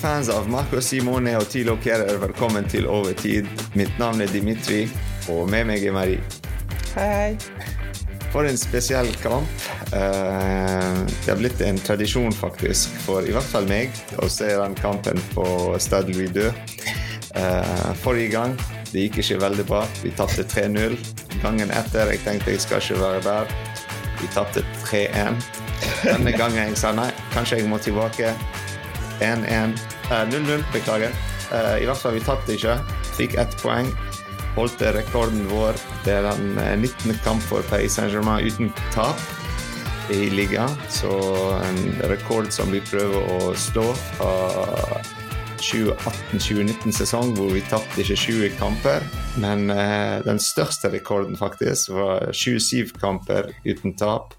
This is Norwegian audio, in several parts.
Fans av Marco Simone og Tilo Kjærer, velkommen til Overtid. Mitt navn er Dimitri, og med meg er Marie. Hei, hei. For en spesiell kamp. Eh, det har blitt en tradisjon, faktisk, for i hvert fall meg å se den kampen på Stade Louis II. Eh, forrige gang det gikk ikke veldig bra. Vi tapte 3-0. Gangen etter jeg tenkte jeg skal ikke være der. Vi tapte 3-1. Denne gangen jeg sa nei, kanskje jeg må tilbake. 1-1. 0-0, beklager. I hvert fall, vi tatt det ikke. Fikk ett poeng holdt rekorden vår. Det er den 19. kamp for Paris Saint-Germain uten tap i ligaen. Så en rekord som vi prøver å slå fra 2018-2019-sesong, hvor vi tapte ikke 20 kamper. Men eh, den største rekorden faktisk var 27 kamper uten tap.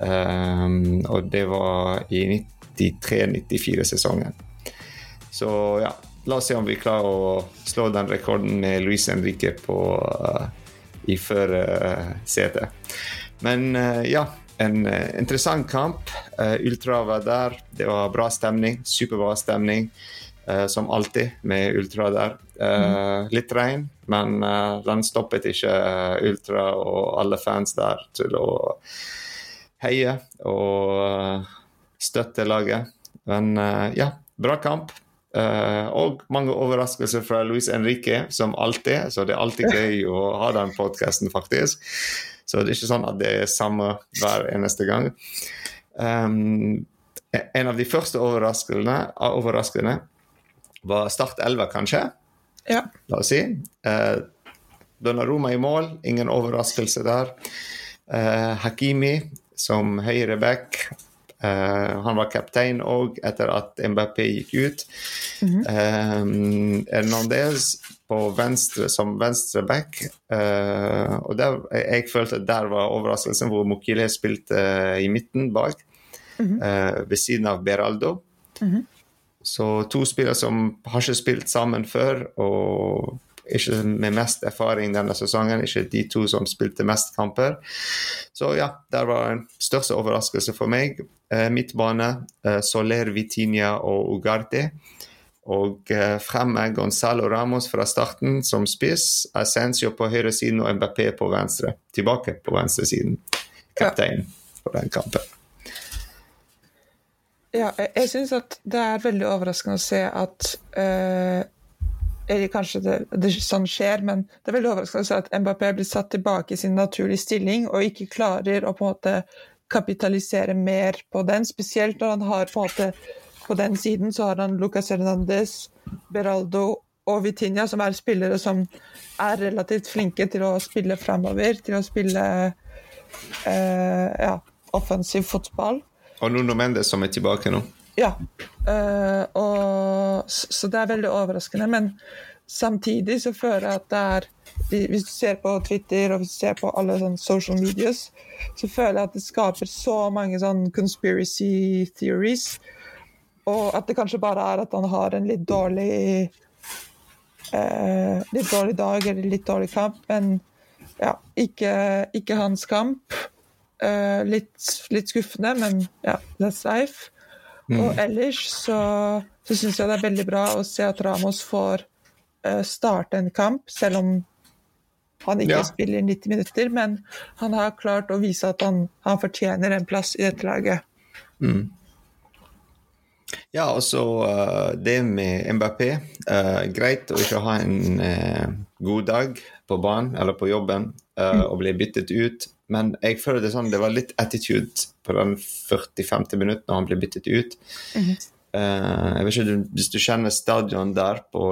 Og det var i 93-94-sesongen. Så ja, La oss se om vi klarer å slå den rekorden med Luis Henrique på, uh, i førersetet. Uh, Men uh, ja, en interessant kamp. Ultra var der. Det var bra stemning. Superbra stemning. som alltid med Ultra der. Mm. Litt regn, men den stoppet ikke Ultra og alle fans der til å heie og støtte laget. Men ja, bra kamp. Uh, og mange overraskelser fra Luis Henrique, som alltid. Så det er alltid gøy å ha den podkasten, faktisk. Så det er ikke sånn at det er samme hver eneste gang. Um, en av de første overraskelsene, var Start 11, kanskje? Ja. La oss si. Uh, Donnaroma i mål, ingen overraskelse der. Uh, Hakimi som høyre back Uh, han var kaptein òg etter at MBP gikk ut. Mm -hmm. uh, Hernandez på venstre som venstre back. Uh, og der, jeg følte at der var overraskelsen, hvor Mokile spilte i midten bak. Mm -hmm. ved siden av Beraldo. Mm -hmm. Så to spillere som har ikke spilt sammen før, og ikke med mest erfaring denne sesongen. Ikke de to som spilte mest kamper. Så ja, det var en største overraskelse for meg. Eh, midtbane, eh, Soler, Vitinha og Ugarte. Og eh, fremme Gonzalo Ramos fra starten som spiss. Ascencio på høyresiden og MBP på venstre. Tilbake på venstresiden. Kaptein på den kampen. Ja, jeg, jeg syns at det er veldig overraskende å se at uh, eller kanskje det, det, sånn skjer, men det er veldig overraskende at Mbappé blir satt tilbake i sin naturlige stilling og ikke klarer å på en måte kapitalisere mer på den. Spesielt når han har på en måte på den siden så har han Lucas Hernandez, Beraldo og Vitinha, som er spillere som er relativt flinke til å spille framover, til å spille eh, ja, offensiv fotball. Og Nuno Mendes som er tilbake nå. Ja. Uh, og, så det er veldig overraskende. Men samtidig så føler jeg at det er Hvis du ser på Twitter og hvis du ser på alle sånne social medias, så føler jeg at det skaper så mange sånn conspiracy theories. Og at det kanskje bare er at han har en litt dårlig uh, Litt dårlig dag eller litt dårlig kamp, men ja, ikke, ikke hans kamp. Uh, litt, litt, skuffende, men ja, that's life. Mm. Og ellers så, så syns jeg det er veldig bra å se at Ramos får uh, starte en kamp, selv om han ikke ja. spiller 90 minutter. Men han har klart å vise at han, han fortjener en plass i dette laget. Mm. Ja, og så uh, det med Mbappé. Uh, greit å ikke ha en god dag på banen eller på jobben mm. og bli byttet ut. Men jeg føler det sånn, det var litt attitude på den 40-50 minutten når han ble byttet ut. Mm -hmm. uh, jeg vet ikke, Hvis du kjenner stadion der på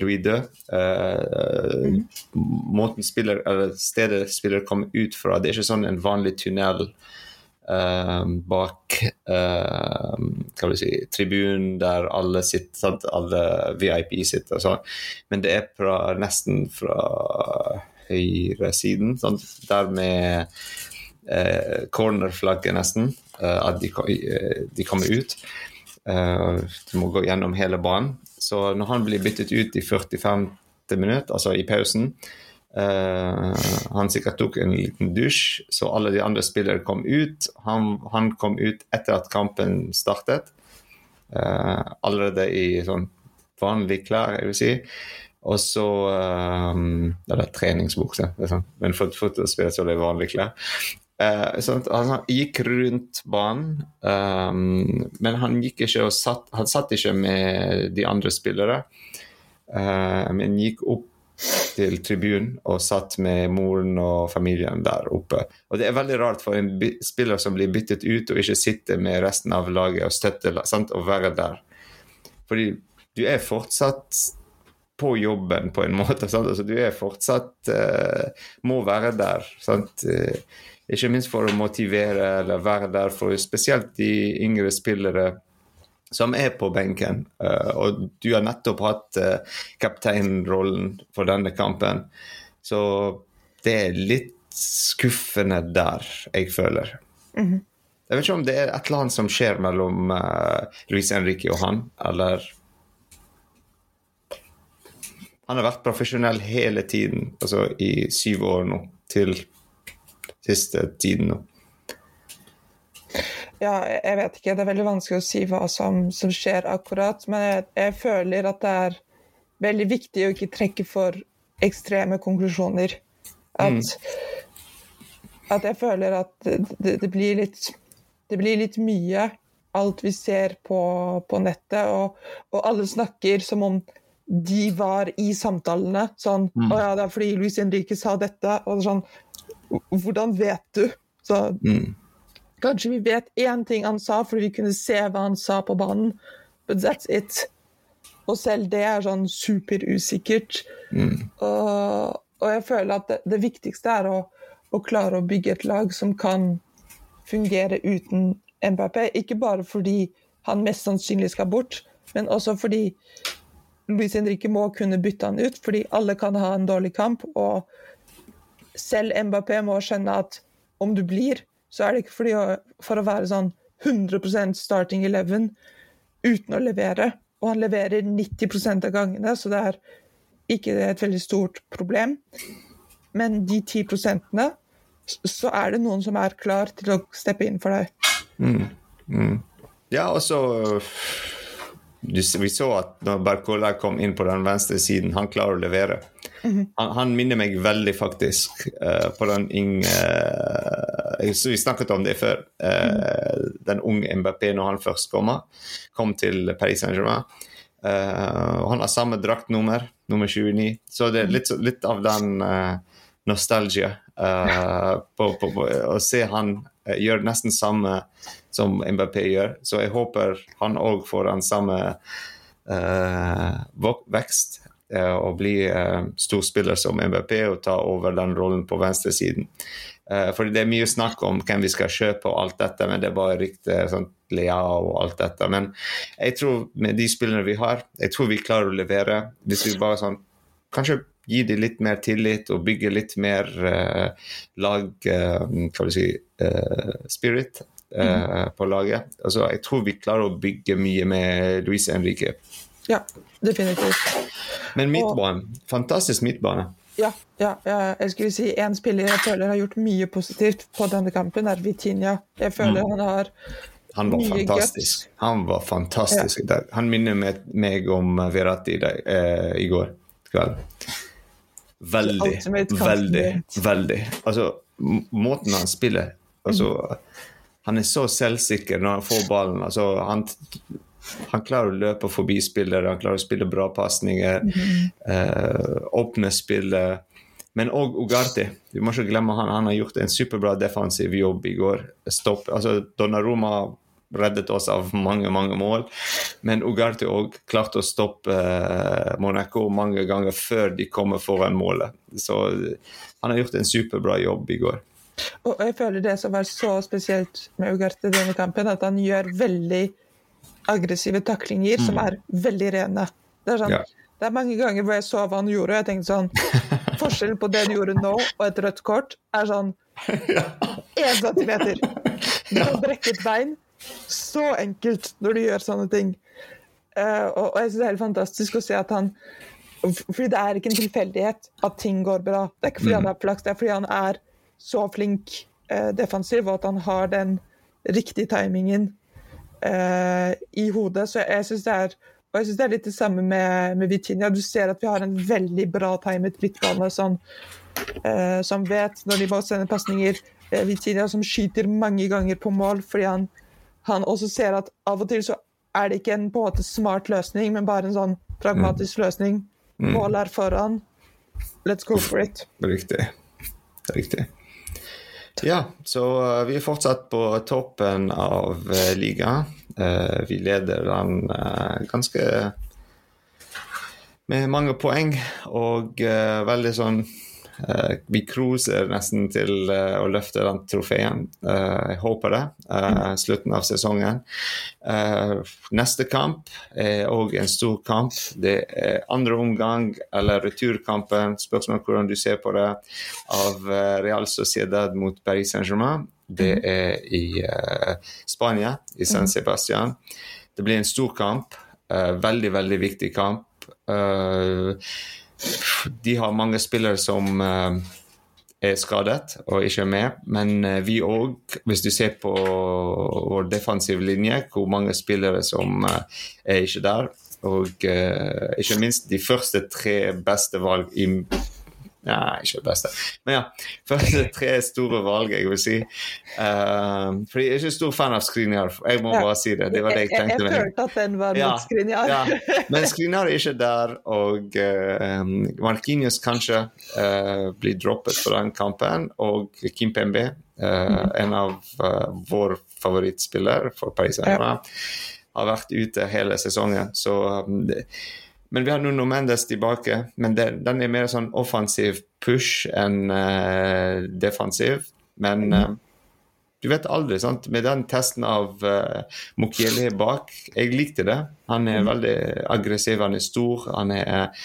Louis II uh, mm -hmm. Spiller, eller stedet spiller kommer ut fra, det er ikke sånn en vanlig tunnel uh, bak hva vil jeg si, tribunen der alle sitter, alle VIP sitter og sånn. Men det er fra, nesten fra høyresiden. Sånn, der med eh, cornerflagget, nesten. Eh, at de, eh, de, kommer ut. Eh, du må gå gjennom hele banen. Så når han blir byttet ut i 45. minutt, altså i pausen Uh, Han sikkert tok en liten dusj, så alle de andre spillere kom ut. Han, han kom ut etter at kampen startet. Uh, allerede i sånn vanlige klær, jeg vil si. Og så um, Eller treningsbukse, liksom. men for fotballspiller så er det vanlige klær. Uh, sånn han gikk rundt banen, um, men han gikk ikke og satt, han satt ikke med de andre spillere. Uh, men gikk opp til tribunen og satt med moren og familien der oppe. Og Det er veldig rart for en spiller som blir byttet ut, og ikke sitter med resten av laget og støtte sant, og være der. Fordi du er fortsatt på jobben på en måte. Altså, du er fortsatt uh, Må være der. Sant? Uh, ikke minst for å motivere eller være der for spesielt de yngre spillere som er på benken. Uh, og du har nettopp hatt kapteinrollen for denne kampen. Så det er litt skuffende der, jeg føler. Mm -hmm. Jeg vet ikke om det er et eller annet som skjer mellom Luis Henrique og han, eller han har vært profesjonell hele tiden, altså i syv år nå, til siste tiden nå. Ja, jeg vet ikke. Det er veldig vanskelig å si hva som, som skjer akkurat. Men jeg, jeg, føler at det er veldig viktig å ikke trekke for ekstreme konklusjoner. At, mm. at jeg føler at det, det, blir litt, det blir litt mye, alt vi ser på, på nettet. Og, og alle snakker som om de var i samtalene. Sånn mm. 'Å ja, det er fordi Luis Henrique sa dette.' Og sånn Hvordan vet du? Så mm. Kanskje vi vet én ting han sa fordi vi kunne se hva han sa på banen, but that's it. Og selv det er sånn superusikkert. Mm. Og, og, jeg føler at det, det viktigste er å, å, klare å bygge et lag som kan fungere uten MPP. Ikke bare fordi han mest sannsynlig skal bort, men også fordi Luis Henrique må kunne bytte han ut, fordi alle kan ha en dårlig kamp. Og selv Mbappé må skjønne at om du blir, så er det ikke fordi, for å være sånn 100% starting 11 uten å levere. Og han leverer 90% av gangene, så det er ikke et veldig stort problem. Men de 10 prosentene, så er det noen som er klar til å steppe inn for deg. Mm, mm. Ja, og så vi så at når Barcola kom inn på den venstre siden, han klarer å levere. Mm -hmm. han, han, minner meg veldig, faktisk, uh, på den unge... uh, Vi snakket om det før. Uh, mm. Den unge MBP når han først kom, kom til Paris Saint-Germain. han har samme draktnummer, nummer 29, så det er litt, litt av den nostalgia på, på, på, å se han gjøre nesten samme som Mbappé gjør. Så jeg håper han òg får den samme uh, vekst uh, og blir uh, storspiller som Mbappé og ta over den rollen på venstresiden. Uh, for det er mye snakk om hvem vi skal kjøpe og alt dette, men det er bare riktig sånn Lea og alt dette. Men jeg tror med de spillerne vi har, jeg tror vi klarer å levere. Hvis vi bare sånn Kanskje gi dem litt mer tillit og bygge litt mer lag Hva vil du si Spirit mm. på laget. Altså, jeg tror vi klarer å bygge mye med Luis Henrique. Ja, definitivt. Men midtbanen. Fantastisk midtbane. Ja, ja, jeg skulle si en spiller jeg føler har gjort mye positivt på denne kampen, er Vitinha. Jeg føler mm. han har han var fantastisk. Han var fantastisk ja. Han minner meg om Verratti eh, i går kveld. Veldig, veldig, veldig. Altså, måten han spiller altså, mm han er så selvsikker når han får ballen. Altså, han, han, klarer å løpe forbi spillere, han klarer å spille bra pasninger, eh, åpne spillet. Men òg Ugarte. Vi må ikke glemme han, han har gjort en superbra defensiv jobb i går. Stopp. Altså, Donnaroma reddet oss av mange mange mål, men Ugarte òg klarte å stoppe eh, Monaco mange ganger før de kommer foran målet. Så han har gjort en superbra jobb i går. Og jeg føler det som var så spesielt med Ugarte denne kampen, at han gjør veldig aggressive taklinger mm. som er veldig rene. Det er, sånn, ja. det er, mange ganger hvor jeg så hva han gjorde, og jeg tenkte sånn Forskjellen på det du gjorde nå og et rødt kort, er sånn én centimeter. Du kan brekke et bein. Så enkelt når du gjør sånne ting. Uh, og, og, jeg synes det er helt fantastisk å se at han Fordi det er ikke en tilfeldighet at ting går bra. Det er ikke fordi mm. han har flaks, det er fordi han er så flink eh, defensiv, og at han har den riktige timingen eh, i hodet. Så jeg syns det er og jeg synes det er litt det samme med, med Vitinha. Du ser at vi har en veldig bra timet midtbane som, eh, som vet når de må sende pasninger. Eh, Vitinha som skyter mange ganger på mål fordi han, han også ser at av og til så er det ikke en på en måte smart løsning, men bare en sånn pragmatisk løsning. Mål er foran. Let's go for it. Riktig. Riktig. Ja, så uh, vi er fortsatt på toppen av uh, ligaen. Uh, vi leder den ganske med mange poeng og veldig sånn vi cruiser nesten til å løfte den trofeen. Uh, jeg håper det. slutten av sesongen. neste kamp er òg en stor kamp. Det er andre omgang, eller returkampen, spørsmål hvordan du ser på det, av Real Sociedad mot Paris Saint-Germain. Det mm. er i Spania, i San mm. Sebastian. Det blir en stor kamp. veldig, veldig viktig kamp. Uh, de har mange spillere som uh, er skadet og ikke er med. Men uh, vi òg, hvis du ser på vår defensive linje, hvor mange spillere som uh, er ikke der. Og ikke minst de første tre beste valg i Nei, ikke det beste. Men ja. Første tre store valg, jeg vil si. Uh, fordi jeg er ikke stor fan av Skriniar. Jeg må ja. bare si det. Det var det jeg tenkte. Jeg, jeg, jeg følte at den var ja, mot Skriniar. ja. Men Skriniar er ikke der, og uh, Markinius kanskje uh, blir droppet for den kampen. Og Kim Pembe, uh, en av vår favorittspiller for Paris Saint-Germain, har vært ute hele sesongen. Så um, det, men vi har Nuno Mendes tilbake. Men det, den er mer sånn offensiv push enn uh, defensiv. Men uh, du vet aldri, sant. Med den testen av uh, Mukiele bak, jeg likte det. Han er mm. veldig aggressiv, han er stor. Han, er,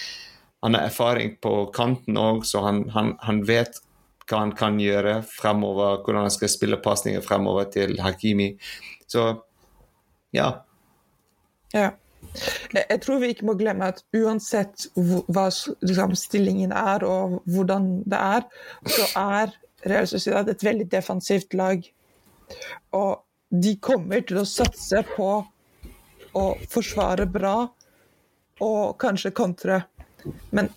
han har erfaring på kanten òg, så han, han, han, vet hva han kan gjøre fremover. Hvordan han skal spille pasninger fremover til Hakimi. Så ja. Ja. Jeg tror vi ikke må glemme at uansett hva liksom, stillingen er og hvordan det er, så er Real Sociedad et veldig defensivt lag. Og de kommer til å satse på å forsvare bra og kanskje kontre. Men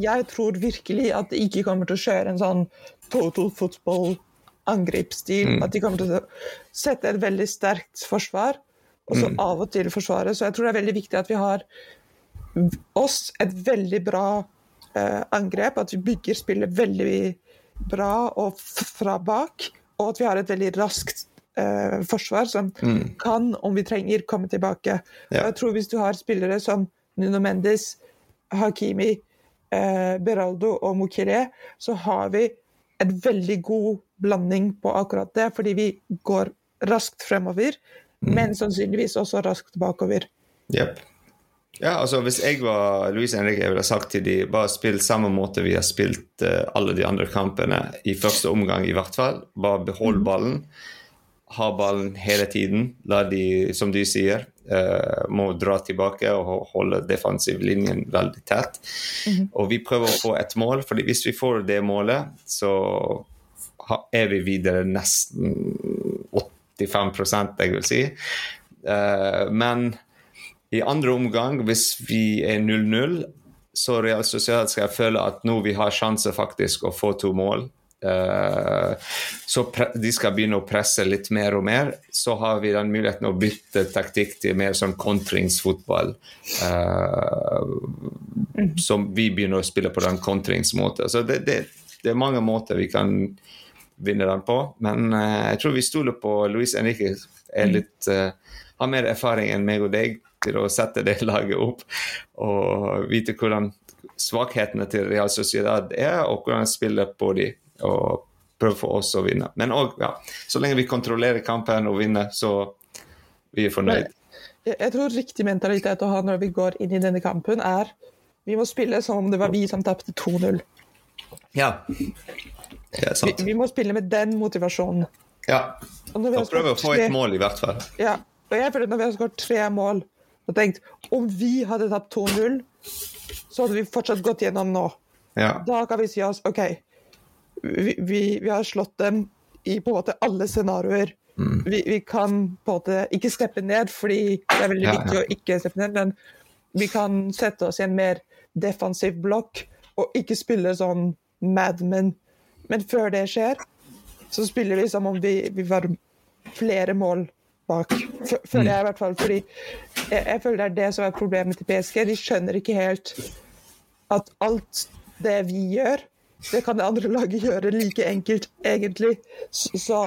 jeg tror virkelig at de ikke kommer til å kjøre en sånn total football angrepsstil. Mm. At de kommer til å sette et veldig sterkt forsvar og så mm. av og til forsvaret. Så jeg tror det er veldig viktig at vi har oss et veldig bra eh, angrep. At vi bygger spillet veldig bra og fra bak. Og at vi har et veldig raskt eh, forsvar som mm. kan, om vi trenger, komme tilbake. Ja. Og jeg tror hvis du har spillere som Nuno Mendes, Hakimi, eh, Beraldo og Mokiré, så har vi en veldig god blanding på akkurat det, fordi vi går raskt fremover. Mm. men sannsynligvis også raskt bakover. Yep. Ja, altså Hvis jeg var Louise Henrik, jeg ville sagt til de bare spill samme måte vi har spilt uh, alle de andre kampene i første omgang, i hvert fall. Bare behold mm. ballen. Ha ballen hele tiden. La de, som du sier, uh, må dra tilbake og holde defensivlinjen veldig tett. Mm. Og vi prøver å få et mål, for hvis vi får det målet, så er vi videre nesten 80 85 jeg vil si. Uh, men i andre omgang, hvis vi er 0-0, så Real Sociedad skal jeg føle at nå vi har sjanse faktisk å få to mål. Uh, så de skal begynne å presse litt mer og mer. Så har vi den muligheten å bytte taktikk til mer sånn kontringsfotball. Uh, som vi begynner å spille på den kontringsmåten. Så det, det, det, er mange måter vi kan vinne den på. Men uh, jeg tror vi stoler på Luis Enrique. Er mm. litt, uh, har mer erfaring enn meg og deg til å sette det laget opp og vite hvordan svakhetene til Real Sociedad er, og hvordan jeg spiller på de, Og prøve for oss å vinne. Men òg, ja, så lenge vi kontrollerer kampen og vinner, så vi er fornøyd. Jeg, jeg tror riktig mentalitet å ha når vi går inn i denne kampen, er vi må spille som om det var vi som tapte 2-0. Ja. Vi, vi, må spille med den motivasjonen. Ja. Og, og prøve å få et mål, i hvert fall. Ja. Og jeg føler at når vi har skåret tre mål og tenkt om vi hadde tapt 2-0, så hadde vi fortsatt gått gjennom nå. Ja. Da kan vi si oss OK, vi, vi, vi, har slått dem i på en måte alle scenarioer. vi, vi kan på en måte ikke steppe ned, fordi det er veldig Ja, viktig å ikke steppe ned, men vi kan sette oss i en mer defensiv blokk og ikke spille sånn Mad Men. Men før det skjer, så spiller vi som om vi, vi var flere mål bak. F føler jeg i hvert fall. Fordi jeg, jeg føler det er det som er problemet til PSG. De skjønner ikke helt at alt det vi gjør, det kan det andre laget gjøre like enkelt, egentlig. Så, så,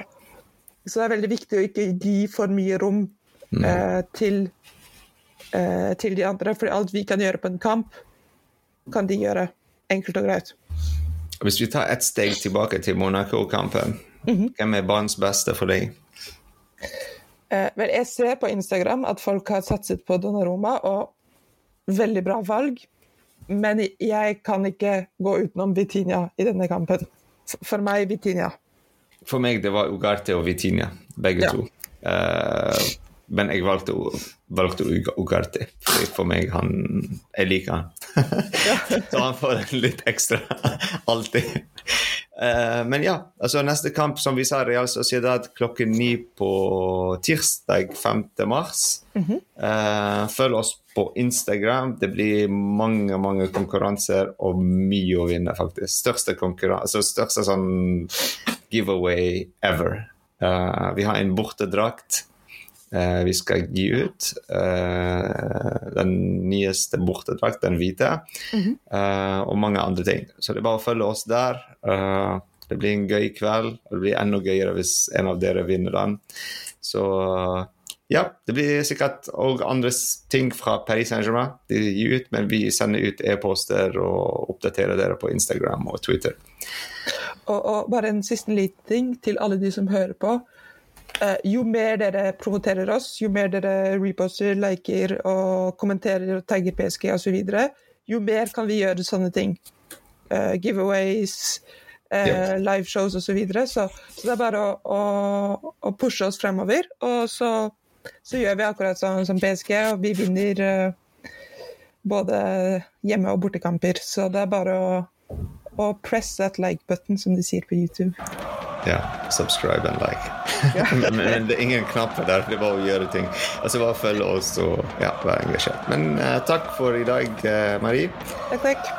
så det er veldig viktig å ikke gi for mye rom eh, til, eh, til de andre. For alt vi kan gjøre på en kamp, kan de gjøre enkelt og greit. Hvis vi tar ett steg tilbake til Monaco-kampen, hvem er banens beste for deg? Eh, vel, jeg ser på Instagram at folk har satset på Donnaroma, og veldig bra valg. Men jeg kan ikke gå utenom Vitinia i denne kampen. For meg, Vitinia. For meg det var Ugarte og Vitinia, begge Ja. to. Eh, men jeg valgte, valgte Ugarte, fordi for meg han Jeg liker han. Så han får en litt ekstra alltid. Uh, men ja, altså neste kamp, som vi sa, Real Sociedad klokken ni på tirsdag 5. mars. Eh, følg oss på Instagram. Det blir mange mange konkurranser og mye å vinne, faktisk. Største konkurranse, altså største sånn giveaway ever. Uh, vi har en bortedrakt vi skal gi ut. Eh, den nyeste bortedrakt, den hvite. Eh, og mange andre ting. Så det er bare å følge oss der. Eh, det blir en gøy kveld. og Det blir enda gøyere hvis en av dere vinner den. Så ja, det blir sikkert òg andre ting fra Paris Saint-Germain de gir ut, men vi sender ut e-poster og oppdaterer dere på Instagram og Twitter. Og, og bare en siste liten ting til alle de som hører på. Eh, jo mer dere promoterer oss, jo mer dere reposter, liker og kommenterer og tagger PSG osv., jo mer kan vi gjøre sånne ting. Uh, giveaways, uh, Ja. liveshows osv. Så, videre. så Så det er bare å, å, å pushe oss fremover. Og så, så gjør vi akkurat sånn som PSG, og vi vinner uh, både hjemme- og bortekamper. Så det er bare å, å presse that like button, som de sier på YouTube. Ja, subscribe and like. men, men det er ingen knapper der, det er bare å gjøre ting. Altså bare følge oss og ja, være engasjert. Men uh, takk for i dag, uh, Marie. Takk, takk.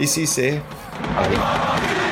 I CC. Ha det.